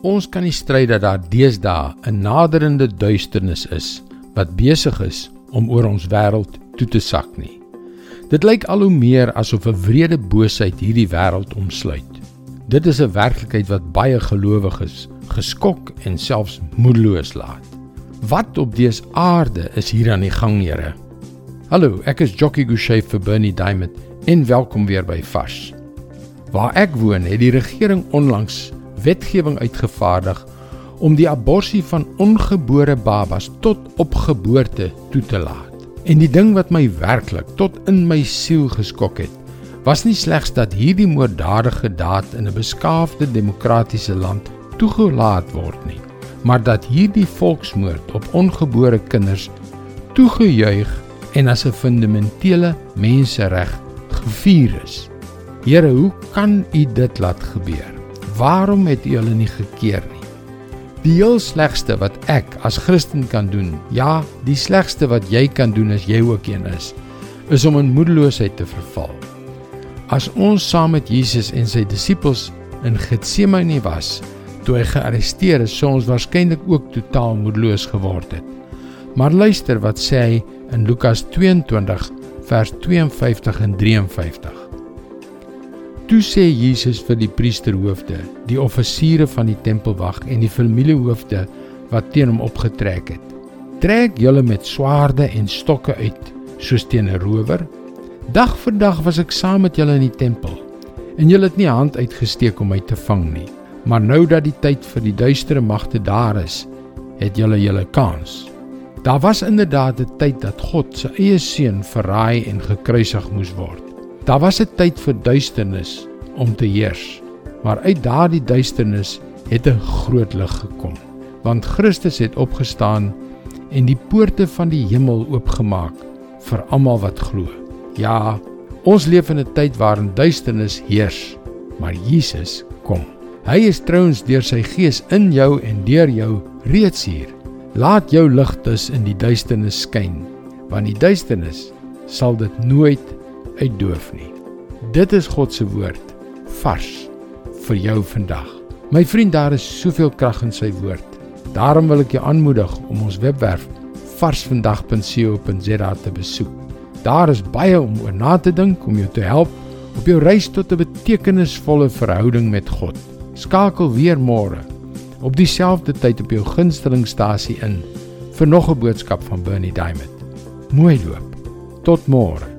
Ons kan nie stry dat daar deesdae 'n naderende duisternis is wat besig is om oor ons wêreld toe te sak nie. Dit lyk al hoe meer asof 'n wrede boosheid hierdie wêreld omsluit. Dit is 'n werklikheid wat baie gelowiges geskok en selfs moedeloos laat. Wat op dese aarde is hier aan die gang, Here? Hallo, ek is Jockey Gouchee vir Bernie Diamond en welkom weer by Fas. Waar ek woon, het die regering onlangs wetgewing uitgevaardig om die abortus van ongebore babas tot op geboorte toe te laat. En die ding wat my werklik tot in my siel geskok het, was nie slegs dat hierdie moorddadige daad in 'n beskaafde demokratiese land toegelaat word nie, maar dat hierdie volksmoord op ongebore kinders toegejuig en as 'n fundamentele mensereg gevier is. Here, hoe kan U dit laat gebeur? Waarom het U hulle nie gekeer nie? Die heel slegste wat ek as Christen kan doen, ja, die slegste wat jy kan doen as jy ook een is, is om in moedeloosheid te verval. As ons saam met Jesus en sy disippels in Getsemane was, toe hy gearresteer is, sou ons waarskynlik ook totaal moedeloos geword het. Maar luister wat sê hy in Lukas 22 vers 52 en 53. Toe sê Jesus vir die priesterhoofde, die offisiere van die tempelwag en die familiehoofde wat teen hom opgetrek het: "Trek julle met swaarde en stokke uit, soos teen 'n rower. Dag vir dag was ek saam met julle in die tempel, en julle het nie hand uitgesteek om my te vang nie. Maar nou dat die tyd vir die duistere magte daar is, het julle julle kans." Daar was inderdaad 'n tyd dat God se eie seun verraai en gekruisig moes word. Daar was 'n tyd vir duisternis om te heers, maar uit daardie duisternis het 'n groot lig gekom, want Christus het opgestaan en die poorte van die hemel oopgemaak vir almal wat glo. Ja, ons leef in 'n tyd waarin duisternis heers, maar Jesus kom. Hy is trouens deur sy gees in jou en deur jou reeds hier. Laat jou lig dus in die duisternis skyn, want die duisternis sal dit nooit uitdoof nie. Dit is God se woord vars vir jou vandag. My vriend, daar is soveel krag in sy woord. Daarom wil ek jou aanmoedig om ons webwerf varsvandag.co.za te besoek. Daar is baie om oor na te dink om jou te help op jou reis tot 'n betekenisvolle verhouding met God. Skakel weer môre op dieselfde tyd op jou gunstelingstasie in vir nog 'n boodskap van Bernie Diamond. Mooi loop. Tot môre.